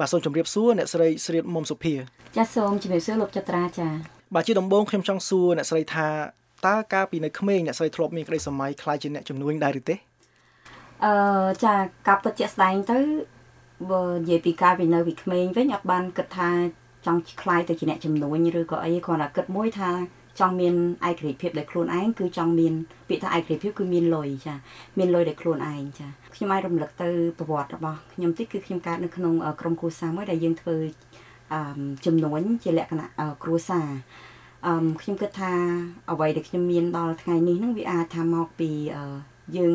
បាទសូមជម្រាបសួរអ្នកស្រីស្រីមុំសុភាចាសសូមជម្រាបសួរលោកចត្រាចាបាទជាដំបូងខ្ញុំចង់សួរអ្នកស្រីថាតើកាលពីនៅក្មេងអ្នកស្រីធ្លាប់មានក្តីសម័យខ្លាចជាអ្នកជំនួញដែរឬទេអឺចាកាប់ពិតជាក់ស្ដែងទៅបើនិយាយពីកាលពីនៅពីក្មេងវិញអត់បានគិតថាចង់ខ្លាយទៅជាអ្នកជំនួញឬក៏អីគ្រាន់តែគិតមួយថា ចង់មានឯករាជ្យភាពដោយខ្លួនឯងគឺចង់មានពាក្យថាឯករាជ្យភាពគឺមានលុយចាមានលុយដោយខ្លួនឯងចាខ្ញុំអាចរំលឹកទៅប្រវត្តិរបស់ខ្ញុំតិចគឺខ្ញុំកើតនៅក្នុងក្រុមគ្រួសារមួយដែលយើងធ្វើអឺចំនួនជាលក្ខណៈគ្រួសារអឺខ្ញុំគិតថាអ្វីដែលខ្ញុំមានដល់ថ្ងៃនេះនឹងវាអាចថាមកពីយើង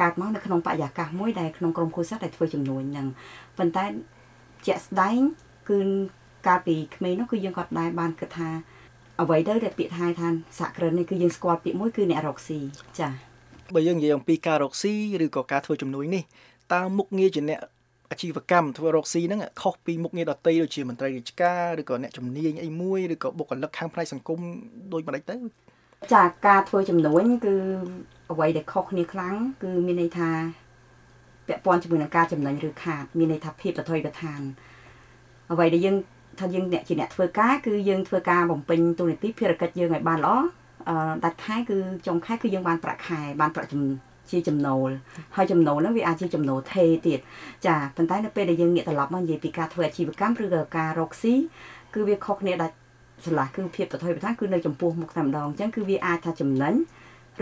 កើតមកនៅក្នុងបរិយាកាសមួយដែលក្នុងក្រុមគ្រួសារដែលធ្វើចំនួនហ្នឹងប៉ុន្តែជាក់ស្ដែងគឺកាលពីក្មេងនោះគឺយើងគាត់ដែរបានគិតថា អ្វីទៅដែលពាក្យថាថាសហគ្រិននេះគឺយើងស្គាល់ពាក្យមួយគឺអ្នករកស៊ីចា៎បើយើងនិយាយអំពីការរកស៊ីឬក៏ការធ្វើជំនួយនេះតើមុខងារជាអ្នកអាជីវកម្មធ្វើរកស៊ីហ្នឹងខុសពីមុខងារដទៃដូចជាមន្ត្រីរាជការឬក៏អ្នកជំនាញអីមួយឬក៏បុគ្គលិកខាងផ្នែកសង្គមដូចមិនដេចទៅចាការធ្វើចំនួនគឺអ្វីដែលខុសគ្នាខ្លាំងគឺមានន័យថាពាក់ព័ន្ធជាមួយនឹងការចំណេញឬខាតមានន័យថាភាពប្រថុយប្រឋានអ្វីដែលយើង ថាយើងអ្នកជាអ្នកធ្វើការគឺយើងធ្វើការបំពេញទូនាទីភារកិច្ចយើងឲ្យបានល្អអឺដាច់ខែគឺចុងខែគឺយើងបានប្រាក់ខែបានប្រាក់ជាចំណូលហើយចំណូលហ្នឹងវាអាចជាចំណូលថេទៀតចាប៉ុន្តែនៅពេលដែលយើងងាកត្រឡប់មកនិយាយពីការធ្វើអាជីវកម្មឬក៏ការរកស៊ីគឺវាខុសគ្នាដាច់ស្រឡះគឺភាពប្រថុយប្រថានគឺនៅចំពោះមុខតែម្ដងអញ្ចឹងគឺវាអាចថាចំណេញ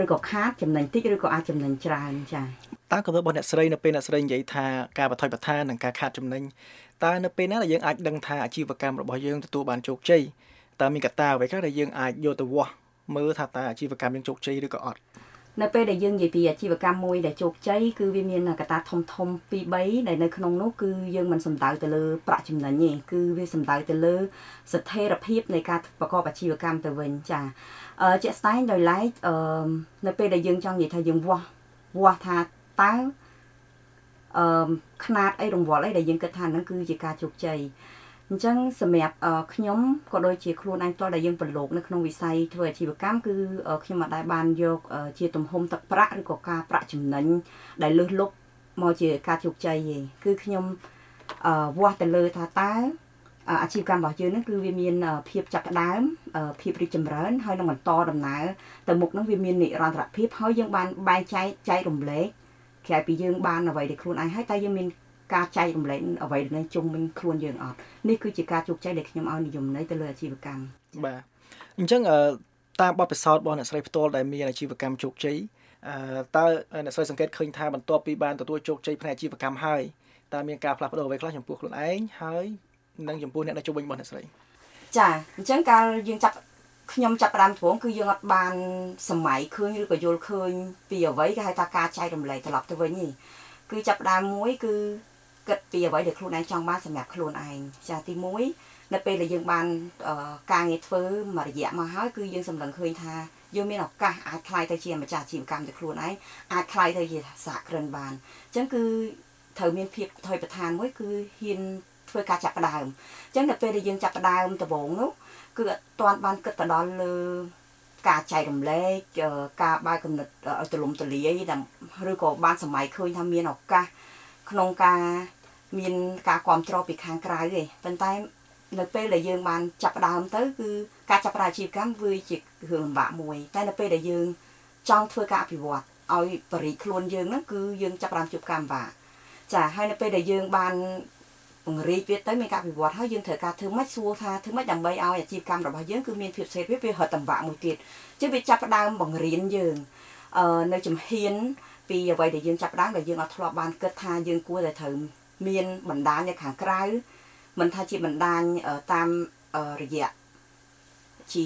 ឬក៏ខាតចំណេញតិចឬក៏អាចចំណេញច្រើនចា តើគំនិតរបស់អ្នកស្រីនៅពេលអ្នកស្រីនិយាយថាការបថុយប្រថាននិងការខាតចំណេញតើនៅពេលណាដែលយើងអាចដឹងថាអាជីវកម្មរបស់យើងទទួលបានជោគជ័យតើមានកត្តាអ្វីខ្លះដែលយើងអាចយកទៅវាស់មើលថាតើអាជីវកម្មយើងជោគជ័យឬក៏អត់នៅពេលដែលយើងនិយាយពីអាជីវកម្មមួយដែលជោគជ័យគឺវាមានកត្តាធំធំ2 3ដែលនៅក្នុងនោះគឺយើងមិនសំដៅទៅលើប្រាក់ចំណេញទេគឺវាសំដៅទៅលើស្ថិរភាពនៃការប្រកបអាជីវកម្មទៅវិញចាអឺជាក់ស្ដែងដោយឡែកអឺនៅពេលដែលយើងចង់និយាយថាយើងវាស់វាស់ថា តើអឺຂណាតអីរង្វាល់អីដែលយើងគិតថាហ្នឹងគឺជាការជោគជ័យអញ្ចឹងសម្រាប់ខ្ញុំក៏ដូចជាខ្លួនឯងផ្ទាល់ដែលយើងប្រឡូកនៅក្នុងវិស័យធ្វើអាជីវកម្មគឺខ្ញុំមិនដែលបានយកជាទំហំទឹកប្រាក់ឬក៏ការប្រាក់ចំណេញដែលលើសលប់មកជាការជោគជ័យទេគឺខ្ញុំវាស់ទៅលើថាតើអាជីវកម្មរបស់យើងហ្នឹងគឺវាមានភាពចាប់ផ្ដើមភាពរីកចម្រើនហើយនឹងបន្តដំណើរទៅមុខហ្នឹងវាមាននិរន្តរភាពហើយយើងបានបែងចែកចែករំលែក ក្រៅពីយើងបានអ្វីដែលខ្លួនឯងហើយតែយើងមានការចែករំលែកអ្វីដែលជុំវិញខ្លួនយើងអត់នេះគឺជាការជោគជ័យដែលខ្ញុំឲ្យនិយមន័យទៅលើអាជីវកម្មបាទអញ្ចឹងតាមបទពិសោធន៍របស់អ្នកស្រីផ្ទាល់ដែលមានអាជីវកម្មជោគជ័យតើអ្នកស្រីសង្កេតឃើញថាបន្ទាប់ពីបានទទួលជោគជ័យផ្នែកអាជីវកម្មហើយតើមានការផ្លាស់ប្ដូរអ្វីខ្លះចំពោះខ្លួនឯងហើយនិងចំពោះអ្នកនៅជុំវិញរបស់អ្នកស្រីចាអញ្ចឹងកាលយើងចាប់ ខ្ញុំចាប់ផ្ដើមត្រង់គឺយើងអត់បានសម័យឃើញឬក៏យល់ឃើញពីអ្វីគេហៅថាការចែករំលែកត្រឡប់ទៅវិញនេះគឺចាប់ផ្ដើមមួយគឺគិតពីអ្វីដែលខ្លួនឯងចង់បានសម្រាប់ខ្លួនឯងចាទី1នៅពេលដែលយើងបានការងារធ្វើមួយរយៈមកហើយគឺយើងសម្លឹងឃើញថាយើងមានឱកាសអាចខ្លាយទៅជាម្ចាស់អាជីវកម្មទៅខ្លួនឯងអាចខ្លាយទៅជាសហគ្រិនបានអញ្ចឹងគឺត្រូវមានភាពថយប្រឋានមួយគឺហ៊ានធ្វើការចាប់ផ្ដើមអញ្ចឹងនៅពេលដែលយើងចាប់ផ្ដើមដំបូងនោះ គឺអត់ទាន់បានគិតទៅដល់លើការចែករំលែកការបើកគំនិតឲ្យទលំទលាយឬក៏បានសម័យឃើញថាមានឱកាសក្នុងការមានការគ្រប់គ្រងពីខាងក្រៅទេប៉ុន្តែនៅពេលដែលយើងបានចាប់ផ្ដើមទៅគឺការចាប់ផ្ដើមអាជីវកម្មវាជារឿងលំបាកមួយ តែនៅពេលដែលយើងចង់ធ្វើការអភិវឌ្ឍឲ្យបរិយខ្លួនយើងហ្នឹងគឺយើងចាប់ផ្ដើមជួបកម្មបាចាហើយនៅពេលដែលយើងបាន ពង្រីកវាទៅមានការវិវត្តហើយយើងត្រូវការធ្វើម៉េចសួរថាធ្វើម៉េចដើម្បីឲ្យអាជីវកម្មរបស់យើងគឺមានភាពសេរីវាហត់តម្បាក់មួយទៀតជាវាចាប់ផ្ដើមបង្រៀនយើងអឺនៅជំហាន ពីអ្វីដែលយើងចាប់ផ្ដើមដែលយើងអត់ធ្លាប់បានគិតថាយើងគួរតែត្រូវមានបណ្ដាញនៅខាងក្រៅមិនថាជាបណ្ដាញតាមរយៈជា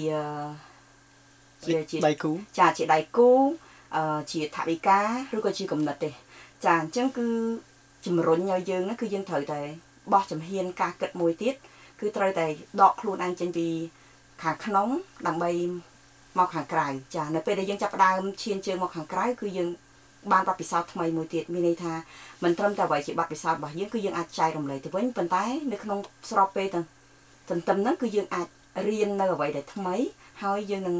ជាជាដៃគូចាជាដៃគូជាថវិកាឬក៏ជាកំណត់ទេចាអញ្ចឹងគឺជំរុញឲ្យយើងគឺយើងត្រូវតែ បោះចំហៀនការគិតមួយទៀតគឺត្រូវតែដកខ្លួនឯងចេញពីខាងក្នុងដើម្បីមកខាងក្រៅចានៅពេលដែលយើងចាប់ផ្ដើមឈានជើងមកខាងក្រៅគឺយើងបានបទពិសោធន៍ថ្មីមួយទៀតមានន័យថាមិនត្រឹមតែអ្វីជាបទពិសោធន៍របស់យើងគឺយើងអាចចែករំលែកទៅវិញប៉ុន្តែនៅក្នុងស្របពេលទាំងទន្ទឹមហ្នឹងគឺយើងអាចរៀននៅអ្វីដែលថ្មីហើយយើងនឹង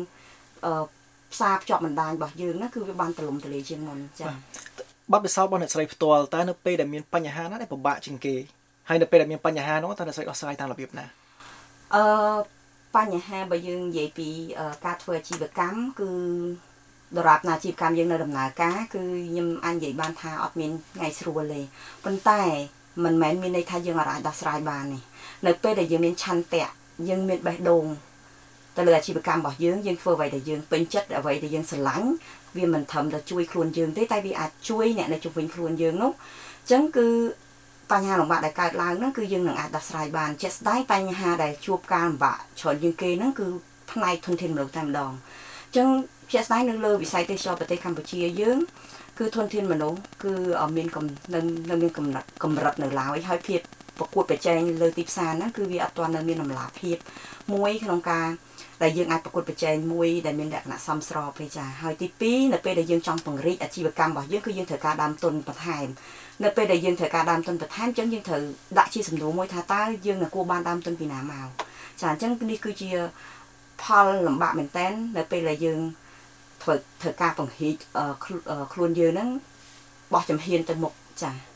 អឺផ្សារភ្ជាប់បណ្ដាញរបស់យើងណាគឺវាបានទលំទលាយជាងមុនចា៎បទពិសោធន៍របស់អ្នកស្រីផ្ទាល់តើនៅពេលដែលមានបញ្ហាណាដែលពិបាកជាងគេ ហើយនៅពេលដែលមានបញ្ហានោះតើអ្នកស្រីដោះស្រាយតាមរបៀបណាអឺបញ្ហាបើយើងនិយាយពីការធ្វើអាជីវកម្មគឺដរាបណាអាជីវកម្មយើងនៅដំណើរការគឺខ្ញុំអាចនិយាយបានថាអត់មានថ្ងៃស្រួលទេប៉ុន្តែមិនមែនមានន័យថាយើងអាចដោះស្រាយបានទេនៅពេលដែលយើងមានឆន្ទៈយើងមានបេះដូងទៅលើអាជីវកម្មរបស់យើងយើងធ្វើអ្វីដែលយើងពេញចិត្តអ្វីដែលយើងស្រឡាញ់វាមិនត្រឹមតែជួយខ្លួនយើងទេតែវាអាចជួយអ្នកនៅជុំវិញខ្លួនយើងនោះអញ្ចឹងគឺ បញ្ហាលំបាកដែលកើតឡើងហ្នឹងគឺយើងនឹងអាចដោះស្រាយបានជាក់ស្ដែងបញ្ហាដែលជួបការលំបាកច្រើនជាងគេហ្នឹងគឺផ្នែកធនធានមនុស្សតែម្ដងអញ្ចឹងជាក់ស្ដែងនៅលើវិស័យទេសចរប្រទេសកម្ពុជាយើងគឺធនធានមនុស្សគឺមាននៅនៅមានកម្រិតកម្រិតនៅឡើយហើយភាព ប្រកួតប្រជែងលើទីផ្សារហ្នឹងគឺវាអត់ទាន់នៅមានតម្លាភាពមួយក្នុងការដែលយើងអាចប្រកួតប្រជែងមួយដែលមានលក្ខណៈសមស្របទេចាហើយទី2នៅពេលដែលយើងចង់ពង្រីកអាជីវកម្មរបស់យើងគឺយើងត្រូវការដើមទុនបន្ថែមនៅពេលដែលយើងត្រូវការដើមទុនបន្ថែមអញ្ចឹងយើងត្រូវដាក់ជាសំណួរមួយថាតើយើងនឹងគួរបានដើមទុនពីណាមកចាអញ្ចឹងនេះគឺជាផលលំបាកមែនតើនៅពេលដែលយើងធ្វើធ្វើការពង្រីកខ្លួនយើងហ្នឹងបោះចំហៀនទៅមុខចាអឺ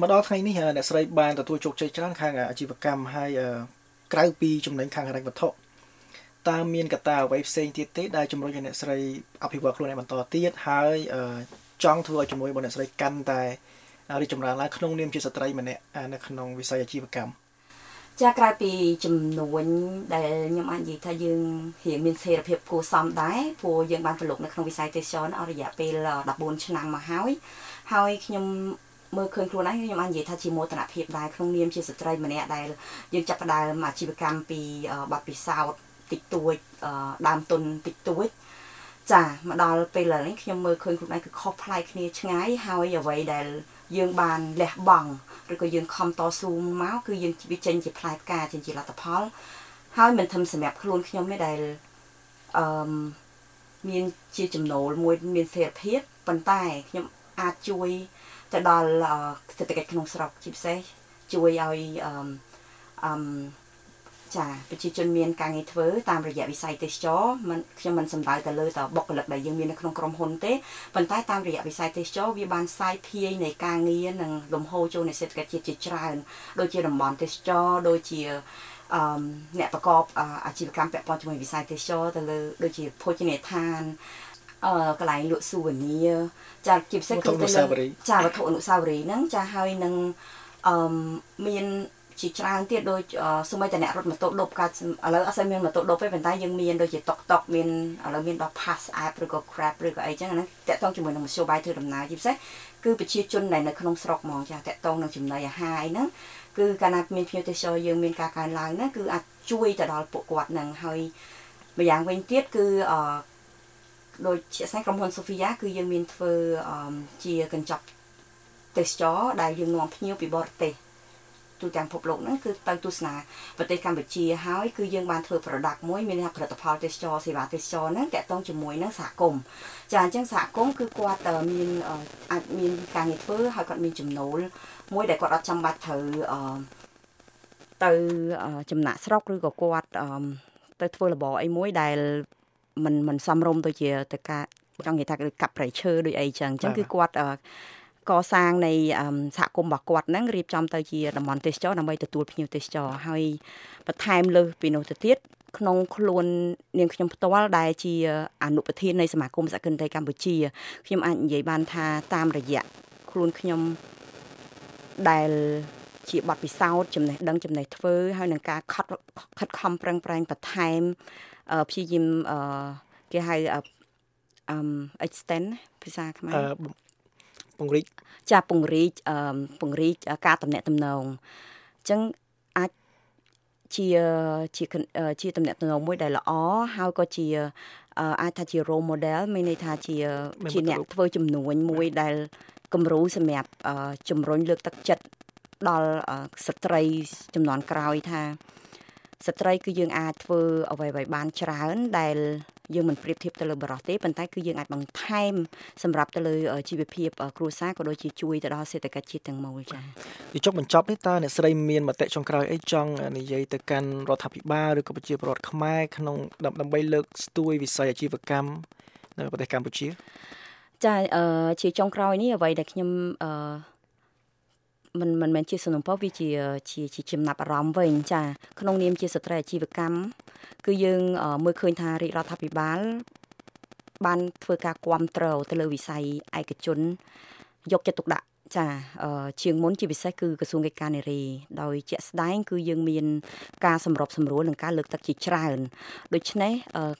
មកដល់ថ្ងៃនេះអ្នកស្រីបានទទួលជោគជ័យច្រើនខាងអាជីវកម្មហើយក្រៅពីចំណេញខាងហិរញ្ញវត្ថុតើមានកត្តាអ្វីផ្សេងទៀតទេដែលជំរុញឲ្យអ្នកស្រីអភិវឌ្ឍខ្លួនឯងបន្តទៀតហើយចង់ធ្វើឲ្យជំនួយរបស់អ្នកស្រីកាន់តែរីកចម្រើនឡើងក្នុងនាមជាស្ត្រីម្នាក់នៅក្នុងវិស័យអាជីវកម្មចាក្រៅពីចំនួនដែលខ្ញុំអាចនិយាយថាយើងរៀងមានសេរីភាពគួរសមដែរព្រោះយើងបានប្រឡូកនៅក្នុងវិស័យទេសចរអស់រយៈពេល14ឆ្នាំមកហើយហើយខ្ញុំ មើលឃើញខ្លួនឯងខ្ញុំអាចនិយាយថាជាមោទនភាពដែរក្នុងនាមជាស្ត្រីម្នាក់ដែលយើងចាប់ផ្ដើមអាជីវកម្មពីបទពិសោធន៍តិចតួចដើមទុនតិចតួចចាមកដល់ពេលឥឡូវនេះខ្ញុំមើលឃើញខ្លួនឯងគឺខុសប្លែកគ្នាឆ្ងាយហើយអ្វីដែលយើងបានលះបង់ឬក៏យើងខំតស៊ូមកគឺយើងវាចេញជាផ្លែផ្កាចេញជាលទ្ធផល ហើយមិនធំសម្រាប់ខ្លួនខ្ញុំទេដែលអឺមានជាចំណូលមួយមានសេរីភាពប៉ុន្តែខ្ញុំអាចជួយ ទៅដល់សេដ្ឋកិច្ចក្នុងស្រុកជាពិសេសជួយឲ្យអឺអឺចាប្រជាជនមានការងារធ្វើតាមរយៈវិស័យទេសចរមិនខ្ញុំមិនសំដៅទៅលើតបុគ្គលិកដែលយើងមាននៅក្នុងក្រុមហ៊ុនទេប៉ុន្តែតាមរយៈវិស័យទេសចរវាបានសាយភាយនៃការងារនិងលំហូរចូលនៃសេដ្ឋកិច្ចជាតិជាច្រើនដូចជាតំបន់ទេសចរដូចជាអឺអ្នកប្រកបអាជីវកម្មពាក់ព័ន្ធជាមួយវិស័យទេសចរទៅលើដូចជាភោជនីយដ្ឋានអឺ កន្លែងលក់ស៊ូវនីចាជាពិសេសគឺទៅលើចាវត្ថុអនុស្សាវរីយ៍ហ្នឹងចាហើយនឹងអឺមានជាច្រើនទៀតដូចសូម្បីតែអ្នករត់ម៉ូតូដប់កាឥឡូវអត់សូវមានម៉ូតូដប់ទេប៉ុន្តែយើងមានដូចជាតុកតុកមានឥឡូវមានដល់ Pass App ឬក៏ Grab ឬក៏អីចឹងហ្នឹងតាក់ទងជាមួយនឹងមធ្យោបាយធ្វើដំណើរជាពិសេសគឺប្រជាជនដែលនៅក្នុងស្រុកហ្មងចាតាក់ទងនឹងចំណីអាហារអីហ្នឹងគឺកាលណាមានភ្ញៀវទេសចរយើងមានការកើនឡើងហ្នឹងគឺអាចជួយទៅដល់ពួកគាត់ហ្នឹងហើយម្យ៉ាងវិញទៀតគឺអឺ ដូចជាក់ស្ដែងក្រុមហ៊ុន Sofia គឺយើងមានធ្វើជាកញ្ចប់ទេសចរដែលយើងនាំភ្ញៀវពីបរទេសទូទាំងពិភពលោកហ្នឹងគឺទៅទស្សនាប្រទេសកម្ពុជាហើយគឺយើងបានធ្វើ product មួយមានថាផលិតផលទេសចរសេវាទេសចរហ្នឹងតកតងជាមួយនឹងសហគមន៍ចាអញ្ចឹងសហគមន៍គឺគាត់មានអាចមានការងារធ្វើហើយគាត់មានចំណូលមួយដែលគាត់អត់ចាំបាច់ត្រូវទៅចំណាក់ស្រុកឬក៏គាត់ទៅធ្វើរបរអីមួយដែល មិនមិនសំរុំដូចជាទៅការចង់និយាយថាដូចកាប់ប្រៃឈើដូចអីចឹងអញ្ចឹងគឺគាត់កសាងនៃសហគមន៍របស់គាត់ហ្នឹងរៀបចំទៅជាតំបន់ទេសចរដើម្បីទទួលភ្ញៀវទេសចរហើយបន្ថែមលើសពីនោះទៅទៀតក្នុងខ្លួននាងខ្ញុំផ្ទាល់ដែលជាអនុប្រធាននៃសមាគមសក្កិនតីកម្ពុជាខ្ញុំអាចនិយាយបានថាតាមរយៈខ្លួនខ្ញុំដែល ជាបទពិសោធន៍ចំណេះដឹងចំណេះធ្វើហើយនឹងការខិតខិតខំប្រឹងប្រែងបន្ថែមព្យាយាមគេហៅអឺ extend ភាសាខ្មែរពង្រីកចាពង្រីកអឺពង្រីកការតំណាក់តំណងអញ្ចឹងអាចជាជាជាតំណាក់តំណងមួយដែលល្អហើយក៏ជាអាចថាជា role model មានន័យថាជាជាអ្នកធ្វើចំនួនមួយដែលគំរូសម្រាប់ជំរុញលើកទឹកចិត្ត ដល់ស្ត្រីចំនួនក្រោយថាស្ត្រីគឺយើងអាចធ្វើអ្វីៗបានច្រើន ដែលយើងមិនប្រៀបធៀបទៅលើបរិសុទ្ធទេប៉ុន្តែគឺយើងអាចបន្ថែមសម្រាប់ទៅលើជីវភាពគ្រួសារក៏ដូចជាជួយទៅដល់សេដ្ឋកិច្ចជាតិទាំងមូលចា៎ពីចុងបញ្ចប់នេះតើអ្នកស្រីមានមតិចុងក្រោយអីចង់និយាយទៅកាន់រដ្ឋាភិបាលឬក៏ប្រជាពលរដ្ឋខ្មែរក្នុងដើម្បីលើកស្ទួយវិស័យអាជីវកម្មនៅប្រទេសកម្ពុជាចាអឺជាចុងក្រោយនេះអ្វីដែលខ្ញុំអឺ មិនមិនមែនជាសំណុំពរវាជាជាជាចំណាប់អារម្មណ៍វិញចា ក្នុងនាមជាស្ត្រីអាជីវកម្មគឺយើងមើលឃើញថារាជរដ្ឋាភិបាលបានធ្វើការគ្រប់គ្រងទៅលើវិស័យឯកជនយកចិត្តទុកដាក់ចាជាងមុនជាពិសេសគឺក្រសួងកិច្ចការនារីដោយជាក់ស្ដែង គឺយើងមានការសម្របសម្រួលនិងការលើកទឹកជាច្រើនដូច្នេះ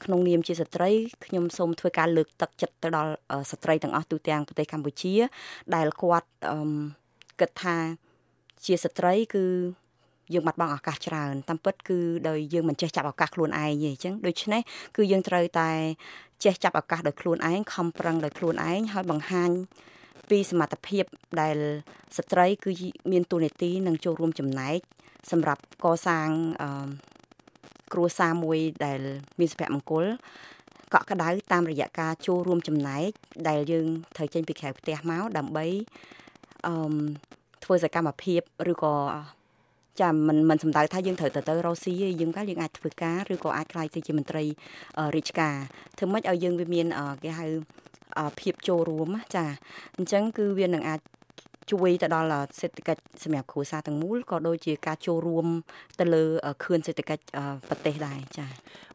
ក្នុងនាមជាស្ត្រីខ្ញុំសូមធ្វើការលើកទឹកចិត្តទៅដល់ស្ត្រីទាំងអស់ទូទាំងប្រទេសកម្ពុជា ដែលគាត់ គិតថា ជាស្ត្រីគឺយើងបាត់បង់ឱកាសច្រើនតាមពិតគឺដោយយើងមិនចេះចាប់ឱកាសខ្លួនឯងទេអញ្ចឹងដូច្នេះគឺយើងត្រូវតែចេះចាប់ឱកាសដោយខ្លួនឯងខំប្រឹងដោយខ្លួនឯងហើយបង្ហាញពីសមត្ថភាពដែលស្ត្រី គឺមានទូនាទីនិងចូលរួមចំណែកសម្រាប់កសាងអឺគ្រួសារមួយដែលមានសុភមង្គលកក់ក្ដៅតាមរយៈការចូលរួមចំណែកដែលយើងត្រូវចេញពីក្រៅផ្ទះមកដើម្បី អឺធ្វើសកម្មភាពឬក៏ចាំមិនមិនសំដៅថាយើងត្រូវទៅទៅរ៉ូស៊ីទេយើងក៏យើងអាចធ្វើការឬក៏អាចខ្លាយទៅជាមន្ត្រីរាជការធ្វើម៉េចឲ្យយើងវាមានគេហៅភាពចូលរួមចាអញ្ចឹងគឺវានឹងអាច ជួយទៅដល់សេដ្ឋកិច្ចសម្រាប់គ្រួសារទាំងមូលក៏ដូចជាការចូលរួមទៅលើខឿនសេដ្ឋកិច្ចប្រទេសដែរចា៎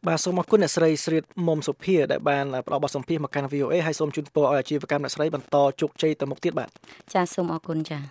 បាទសូមអរគុណអ្នកស្រីស្រីមុំសុភាដែលបានផ្ដល់បទសម្ភាសន៍មកកាន់ VOA ហើយសូមជូនពរឲ្យអាជីវកម្មអ្នកស្រីបន្តជោគជ័យទៅមុខទៀតបាទចា៎សូមអរគុណចា៎